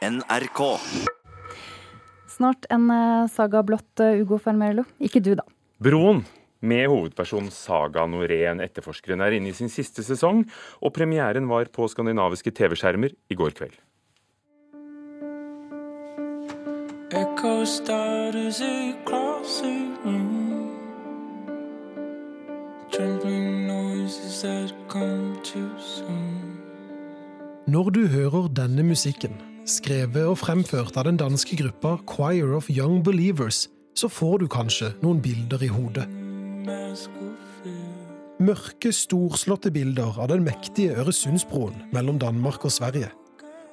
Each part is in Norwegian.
NRK. Snart en eh, saga blått, eh, Ugo Fermerlo. Ikke du, da. Broen med hovedperson Saga Norén, etterforskeren, er inne i sin siste sesong, og premieren var på skandinaviske TV-skjermer i går kveld. Echo starters across the room. Trembling noises that come too soon. Når du hører denne musikken, skrevet og fremført av den danske gruppa Choir of Young Believers, så får du kanskje noen bilder i hodet. Mørke, storslåtte bilder av den mektige Øresundsbroen mellom Danmark og Sverige.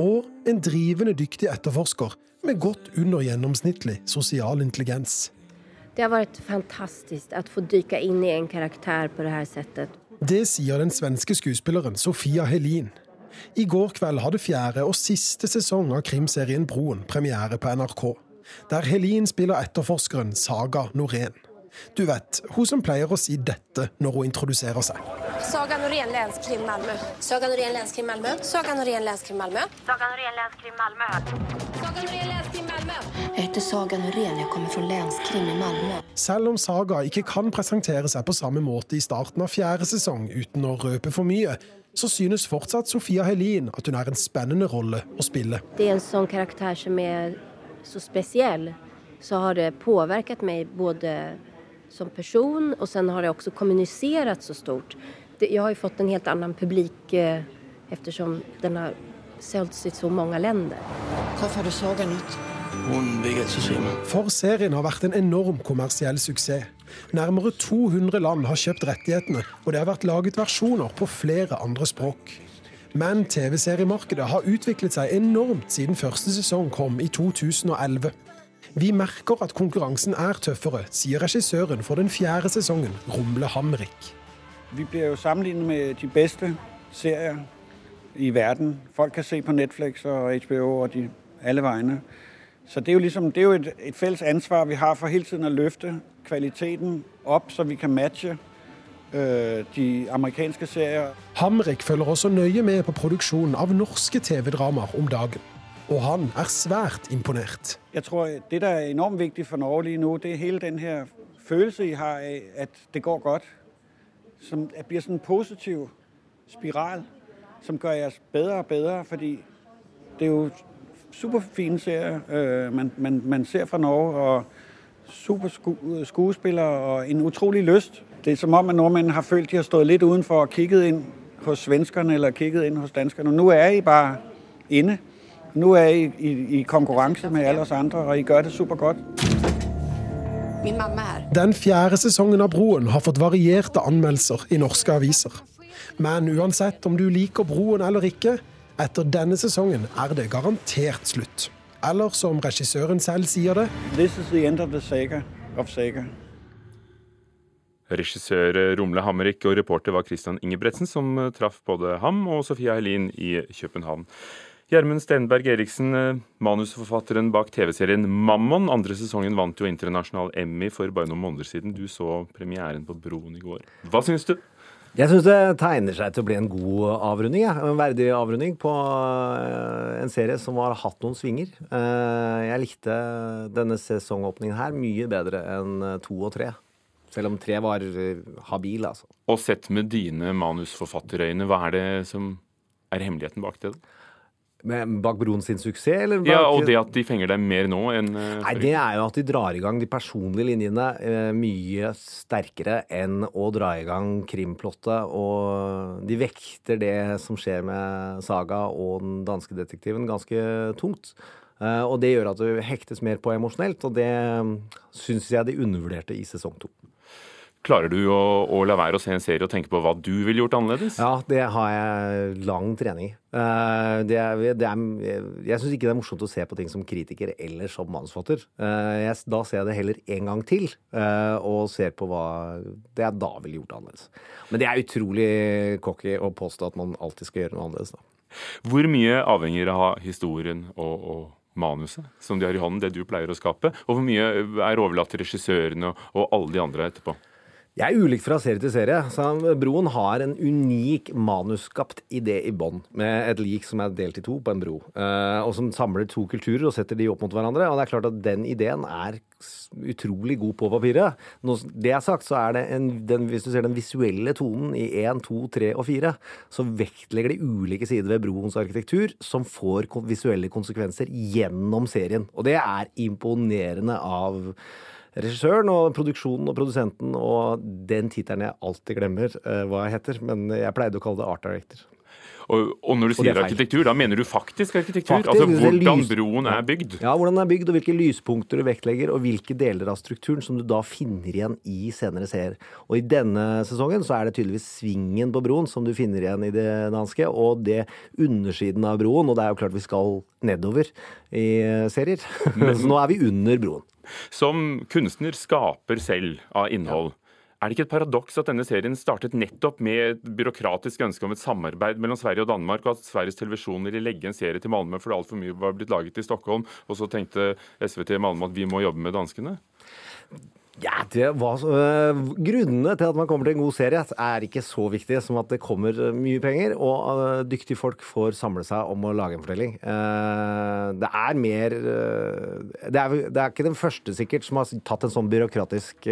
Og en drivende dyktig etterforsker med godt under gjennomsnittlig sosial intelligens. Det har vært fantastisk å få dyka inn i en karakter på det settet. Det sier den svenske skuespilleren Sofia Helin. I går kveld hadde fjerde og siste sesong av krimserien Broen premiere på NRK. Der Helin spiller etterforskeren Saga Norén. Du vet, hun som pleier å si dette når hun introduserer seg. Saga Norén, Länskrim Malmö. Saga Norén, Länskrim Malmö. Saga Norén, Länskrim Malmö. Saga Norén Länskrim Malmö. Saga Norén, Jag heter Saga Norén, Jeg kommer fra Länskrim i Malmö. Selv om Saga ikke kan presentere seg på samme måte i starten av fjerde sesong uten å røpe for mye, så synes fortsatt Sofia Helin at hun er en spennende rolle å spille. Det er en sånn karakter som er så spesiell, Så har det påvirket meg både som person og så har det også kommunisert så stort. Jeg har jo fått en helt annen publik eh, eftersom den har sålts i så mange länder. Hvorfor har du Saga ut? For serien har vært en enorm kommersiell suksess. Nærmere 200 land har kjøpt rettighetene, og det har vært laget versjoner på flere andre språk. Men TV-seriemarkedet har utviklet seg enormt siden første sesong kom i 2011. Vi merker at konkurransen er tøffere, sier regissøren for den fjerde sesongen, Rumle Hamrik. Vi blir jo sammenlignet med de beste serier i verden. Folk kan se på Netflix og HBO og de, alle vegne. Så det er jo, ligesom, det er jo et, et fælles ansvar, vi har for hele tiden at løfte kvaliteten opp, så vi kan matche øh, de amerikanske serier. Hamrik følger også nøye med på produksjonen av norske TV-dramaer om dagen. Og han er svært imponert. Jeg tror, det der er enormt viktig for Norge lige nå, det er hele den her følelse, jeg har av at det går godt. Som blir bliver en positiv spiral, som gjør oss bedre og bedre, fordi det er jo super fine serier, øh, man, man, man ser fra Norge, og super sku, skuespillere og en utrolig lyst. Det er som om, at nordmændene har følt, at de har stået lidt udenfor og kigget ind hos svenskerne eller kigget ind hos danskerne. Nu er I bare inde. Nu er I i, i konkurrence med alle os andre, og I gør det super godt. Min mamma er. Den fjerde sesongen av Broen har fått varierte anmeldelser i norske aviser. Men uansett om du liker Broen eller ikke, etter denne sesongen er det garantert slutt. Eller som regissøren selv sier det, This is the end of the saga of saga. Regissør Romle Hammerik og reporter var Christian Ingebretsen, som traff både ham og Sofia Helin i København. Gjermund Stenberg Eriksen, manusforfatteren bak TV-serien Mammon. Andre sesongen vant jo internasjonal Emmy for bare noen måneder siden. Du så premieren på Broen i går. Hva syns du? Jeg syns det tegner seg til å bli en god avrunding. Ja. En verdig avrunding på eh, en serie som har hatt noen svinger. Eh, Jeg likte denne sesongåpningen her mye bedre enn eh, to og tre. Selv om tre var habil, altså. Og sett med dine manusforfatterøyne, hva er det som er hemmeligheten bak det? da? Men bak Broen sin suksess, eller? Ja, Og det at de fenger deg mer nå enn eh, Nei, det er jo at de drar i gang de personlige linjene eh, mye sterkere enn å dra i gang krimplottet. Og de vekter det som skjer med Saga og den danske detektiven, ganske tungt. Eh, og det gjør at du hektes mer på emosjonelt, og det syns jeg de undervurderte i sesong to. Klarer du å, å la være å se en serie og tenke på hva du ville gjort annerledes? Ja, det har jeg lang trening i. Eh, Det det er, jeg syns ikke det er morsomt å se på ting som kritiker eller som manusforfatter. Eh, Da ser jeg det heller en gang til, eh, og ser på hva det jeg da ville gjort annerledes. Men det er utrolig cocky å påstå at man alltid skal gjøre noe annerledes. da. Hvor mye avhenger av historien og, og manuset som de har i hånden, det du pleier å skape? Og hvor mye er overlatt til regissørene og, og alle de andre etterpå? Jeg er ulikt fra serie til serie. Så Broen har en unik manusskapt idé i bånn, med et lik som er delt i to på en bro. eh, Og som samler to kulturer og setter de opp mot hverandre. Og det er klart at den ideen er utrolig god på papiret. Når det er sagt, så er det en, den, hvis du ser den visuelle tonen i 1, 2, 3 og 4, så vektlegger de ulike sider ved broens arkitektur som får visuelle konsekvenser gjennom serien. Og det er imponerende av regissøren og produksjonen og produsenten og den tittelen jeg alltid glemmer uh, hva jeg heter, men jeg pleide å kalle det art director. Og, og når du er sier arkitektur, da mener du faktisk arkitektur? Faktisk, altså hvordan broen er bygd? Ja, hvordan den er bygd, og hvilke lyspunkter du vektlegger, og hvilke deler av strukturen som du da finner igjen i senere serier. Og i denne sesongen så er det tydeligvis svingen på broen som du finner igjen i det danske, og det undersiden av broen, og det er jo klart vi skal nedover i serier. serier. så nå er vi under broen. Som kunstner skaper selv av innhold. Er det ikke et paradoks at denne serien startet nettopp med et byråkratisk ønske om et samarbeid mellom Sverige og Danmark, og at Sveriges Televisjon ville legge en serie til Malmö fordi altfor mye var blitt laget i Stockholm, og så tenkte SVT Malmö at vi må jobbe med danskene? Ja, det var øh, Grunnene til at man kommer til en god serie, er ikke så viktige som at det kommer øh, mye penger, og øh, dyktige folk får samle seg om å lage en fortelling. Uh, det er mer øh, det, er, det er ikke den første sikkert som har tatt en sånn byråkratisk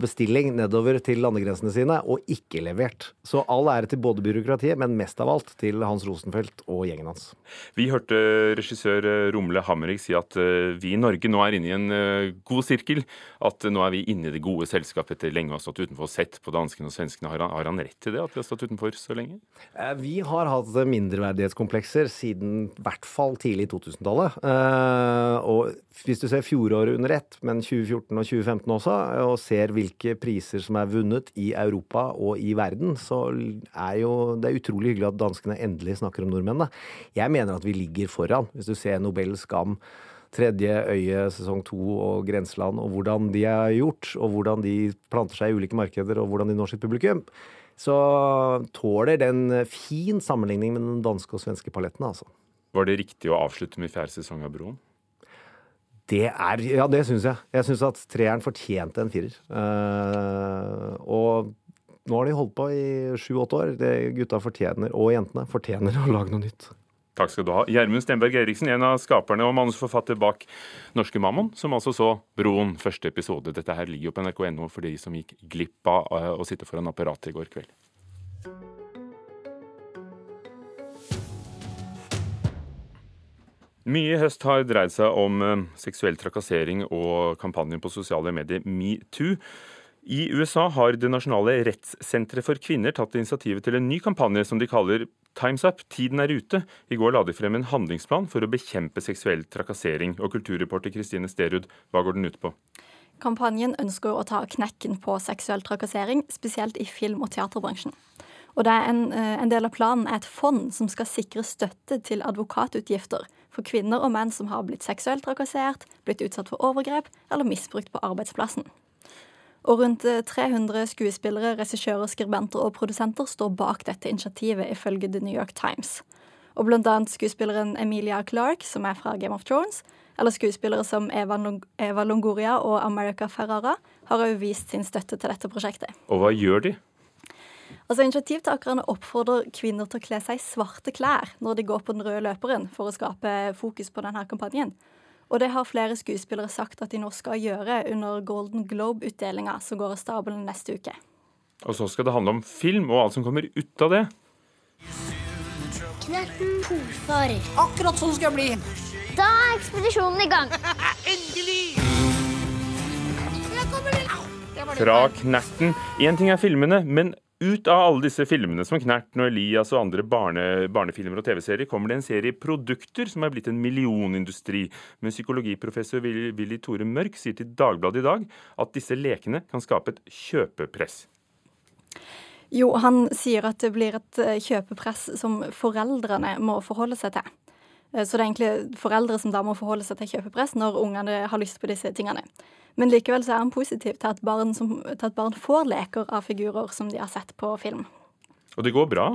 bestilling nedover til landegrensene sine og ikke levert. Så all ære til både byråkratiet, men mest av alt til Hans Rosenfeldt og gjengen hans. Vi hørte regissør Romle Rumle Hammerik si at eh, vi i Norge nå er inne i en eh, god sirkel. At eh, nå er vi inne i det gode selskapet etter lenge å ha stått utenfor og sett på danskene og svenskene. Har han, har han rett til det, at vi har stått utenfor så lenge? Eh, Vi har hatt mindreverdighetskomplekser siden i hvert fall tidlig 2000-tallet. Eh, Og hvis du ser fjoråret under ett, men 2014 og 2015 også, og ser hvilke priser som er vunnet i Europa og i verden, så er jo det er utrolig hyggelig at danskene endelig snakker om nordmennene. Jeg mener at vi ligger foran. Hvis du ser Nobels skam, Tredje øye sesong to og Grenseland, og hvordan de er gjort, og hvordan de planter seg i ulike markeder, og hvordan de når sitt publikum, så tåler den fin sammenligning med den danske og svenske paletten, altså. Var det riktig å avslutte med fjerde sesong av Broen? Det er Ja, det syns jeg. Jeg syns at treeren fortjente en firer. Uh, og nå har de holdt på i sju-åtte år. Det gutta fortjener, og jentene, fortjener å lage noe nytt. Takk skal du ha. Gjermund Stenberg Eriksen, en av skaperne og manusforfatter bak Norske Mammon, som altså så Broen første episode. Dette her ligger jo på nrk.no for de som gikk glipp av eh, å sitte foran apparatet i går kveld. Mye i høst har dreid seg om eh, seksuell trakassering og kampanjen på sosiale medier metoo. I USA har Det nasjonale rettssenteret for kvinner tatt initiativet til en ny kampanje som de kaller Times Up, tiden er ute. I går la de frem en handlingsplan for å bekjempe seksuell trakassering. Og kulturreporter Kristine Sterud, hva går den ut på? Kampanjen ønsker å ta knekken på seksuell trakassering, spesielt i film- og teaterbransjen. Og det en, eh, en del av planen er et fond som skal sikre støtte til advokatutgifter for kvinner og menn som har blitt seksuelt trakassert, blitt utsatt for overgrep eller misbrukt på arbeidsplassen. Og rundt eh, 300 skuespillere, regissører, skribenter og produsenter står bak dette initiativet, ifølge The New York Times. Og blant annet skuespilleren Emilia Clarke, som er fra Game of Thrones, eller skuespillere som Eva Longoria og America Ferrara, har òg vist sin støtte til dette prosjektet. Og hva gjør de? Altså Initiativtakerne oppfordrer kvinner til å kle seg i svarte klær når de går på den røde løperen, for å skape fokus på denne kampanjen. Og det har flere skuespillere sagt at de nå skal gjøre under Golden Globe-utdelinga som går av stabelen neste uke. Og så skal det handle om film og alt som kommer ut av det. Knerten polfarer. Akkurat sånn skal jeg bli. Da er ekspedisjonen i gang. Endelig! Fra Knerten. Én ting er filmene, men ut av alle disse filmene som Knerten og Elias og andre barne, barnefilmer og TV-serier, kommer det en serie produkter som er blitt en millionindustri. Men psykologiprofessor Willy, Tore Mørk sier til Dagbladet i dag at disse lekene kan skape et kjøpepress. Jo, han sier at det blir et eh, kjøpepress som foreldrene må forholde seg til. Eh, Så det er egentlig foreldre som da må forholde seg til kjøpepress når ungene har lyst på disse tingene. Men likevel så er han positiv til at, barn som, til at barn får leker av figurer som de har sett på film. Og det går bra.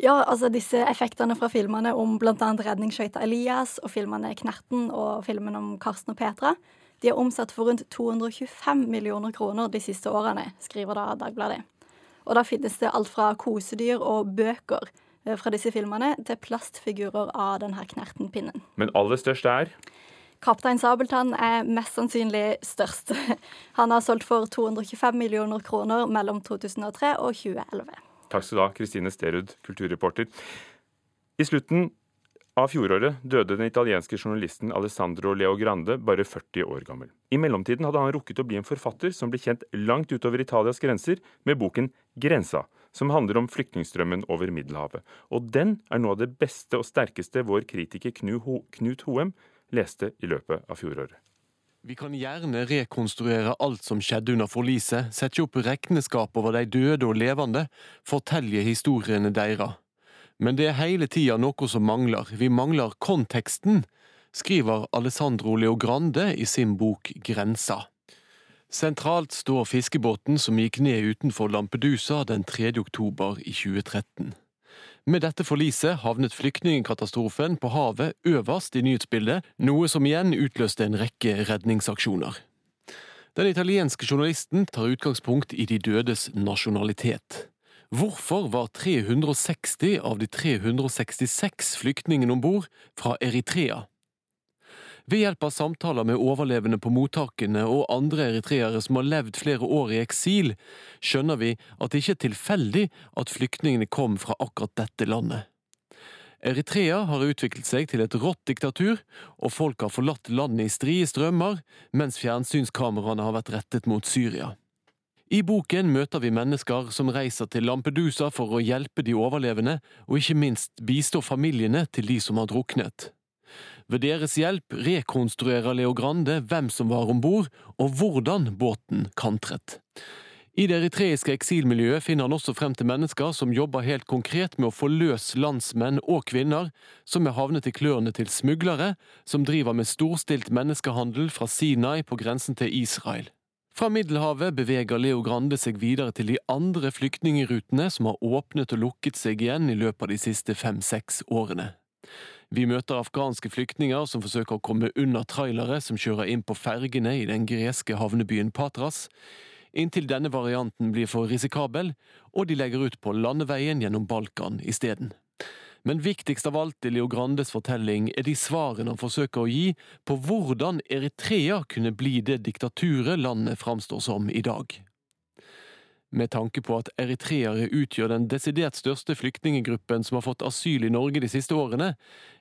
Ja, altså disse effektene fra filmene om bl.a. redningsskøyta Elias og filmene Knerten og filmen om Karsten og Petra De er omsatt for rundt 225 millioner kroner de siste årene, skriver da Dagbladet. Og da finnes det alt fra kosedyr og bøker fra disse filmene til plastfigurer av denne knertenpinnen. Men aller størst er Kaptein Sabeltann er mest sannsynlig størst. Han har solgt for 225 millioner kroner mellom 2003 og 2011. Takk skal du ha, Kristine Sterud, kulturreporter. I slutten av fjoråret døde den italienske journalisten Alessandro Leo Grande, bare 40 år gammel. I mellomtiden hadde han rukket å bli en forfatter som ble kjent langt utover Italias grenser med boken 'Grensa', som handler om flyktningstrømmen over Middelhavet. Og den er noe av det beste og sterkeste vår kritiker Knut Hoem leste i løpet av fjoråret. Vi kan gjerne rekonstruere alt som skjedde under forliset, sette opp regneskap over de døde og levende, fortelle historiene deres. Men det er hele tida noe som mangler, vi mangler konteksten, skriver Alessandro Leogrande i sin bok Grensa. Sentralt står fiskebåten som gikk ned utenfor Lampedusa den 3. oktober i 2013. Med dette forliset havnet flyktningkatastrofen på havet øverst i nyhetsbildet, noe som igjen utløste en rekke redningsaksjoner. Den italienske journalisten tar utgangspunkt i de dødes nasjonalitet. Hvorfor var 360 av de 366 flyktningene om bord fra Eritrea? Ved hjelp av samtaler med overlevende på mottakene og andre eritreere som har levd flere år i eksil, skjønner vi at det ikke er tilfeldig at flyktningene kom fra akkurat dette landet. Eritrea har utviklet seg til et rått diktatur, og folk har forlatt landet i strie strømmer, mens fjernsynskameraene har vært rettet mot Syria. I boken møter vi mennesker som reiser til Lampedusa for å hjelpe de overlevende, og ikke minst bistå familiene til de som har druknet. Ved deres hjelp rekonstruerer Leo Grande hvem som var om bord, og hvordan båten kantret. I det eritreiske eksilmiljøet finner han også frem til mennesker som jobber helt konkret med å få løs landsmenn og kvinner som er havnet i klørne til smuglere, som driver med storstilt menneskehandel fra Sinai på grensen til Israel. Fra Middelhavet beveger Leo Grande seg videre til de andre flyktningerutene som har åpnet og lukket seg igjen i løpet av de siste fem–seks årene. Vi møter afghanske flyktninger som forsøker å komme under trailere som kjører inn på fergene i den greske havnebyen Patras, inntil denne varianten blir for risikabel, og de legger ut på landeveien gjennom Balkan isteden. Men viktigst av alt i Leo Grandes fortelling er de svarene han forsøker å gi på hvordan Eritrea kunne bli det diktaturet landet framstår som i dag. Med tanke på at eritreere utgjør den desidert største flyktninggruppen som har fått asyl i Norge de siste årene,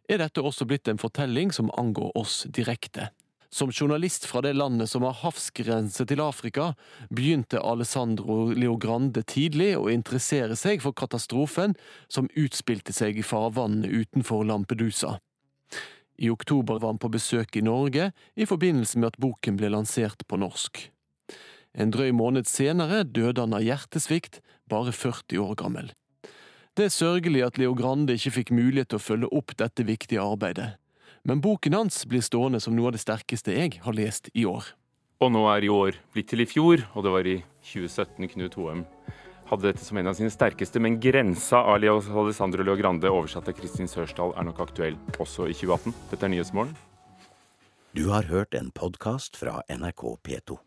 er dette også blitt en fortelling som angår oss direkte. Som journalist fra det landet som har havsgrense til Afrika, begynte Alessandro Leogrande tidlig å interessere seg for katastrofen som utspilte seg i farvannet utenfor Lampedusa. I oktober var han på besøk i Norge i forbindelse med at boken ble lansert på norsk. En drøy måned senere døde han av hjertesvikt, bare 40 år gammel. Det er sørgelig at Leo Grande ikke fikk mulighet til å følge opp dette viktige arbeidet. Men boken hans blir stående som noe av det sterkeste jeg har lest i år. Og nå er i år blitt til i fjor, og det var i 2017 Knut Hoem hadde dette som en av sine sterkeste, men grensa av Leo Alessandro Leo Grande, oversatt av Kristin Sørsdal, er nok aktuell også i 2018. Dette er Nyhetsmorgen. Du har hørt en podkast fra NRK P2.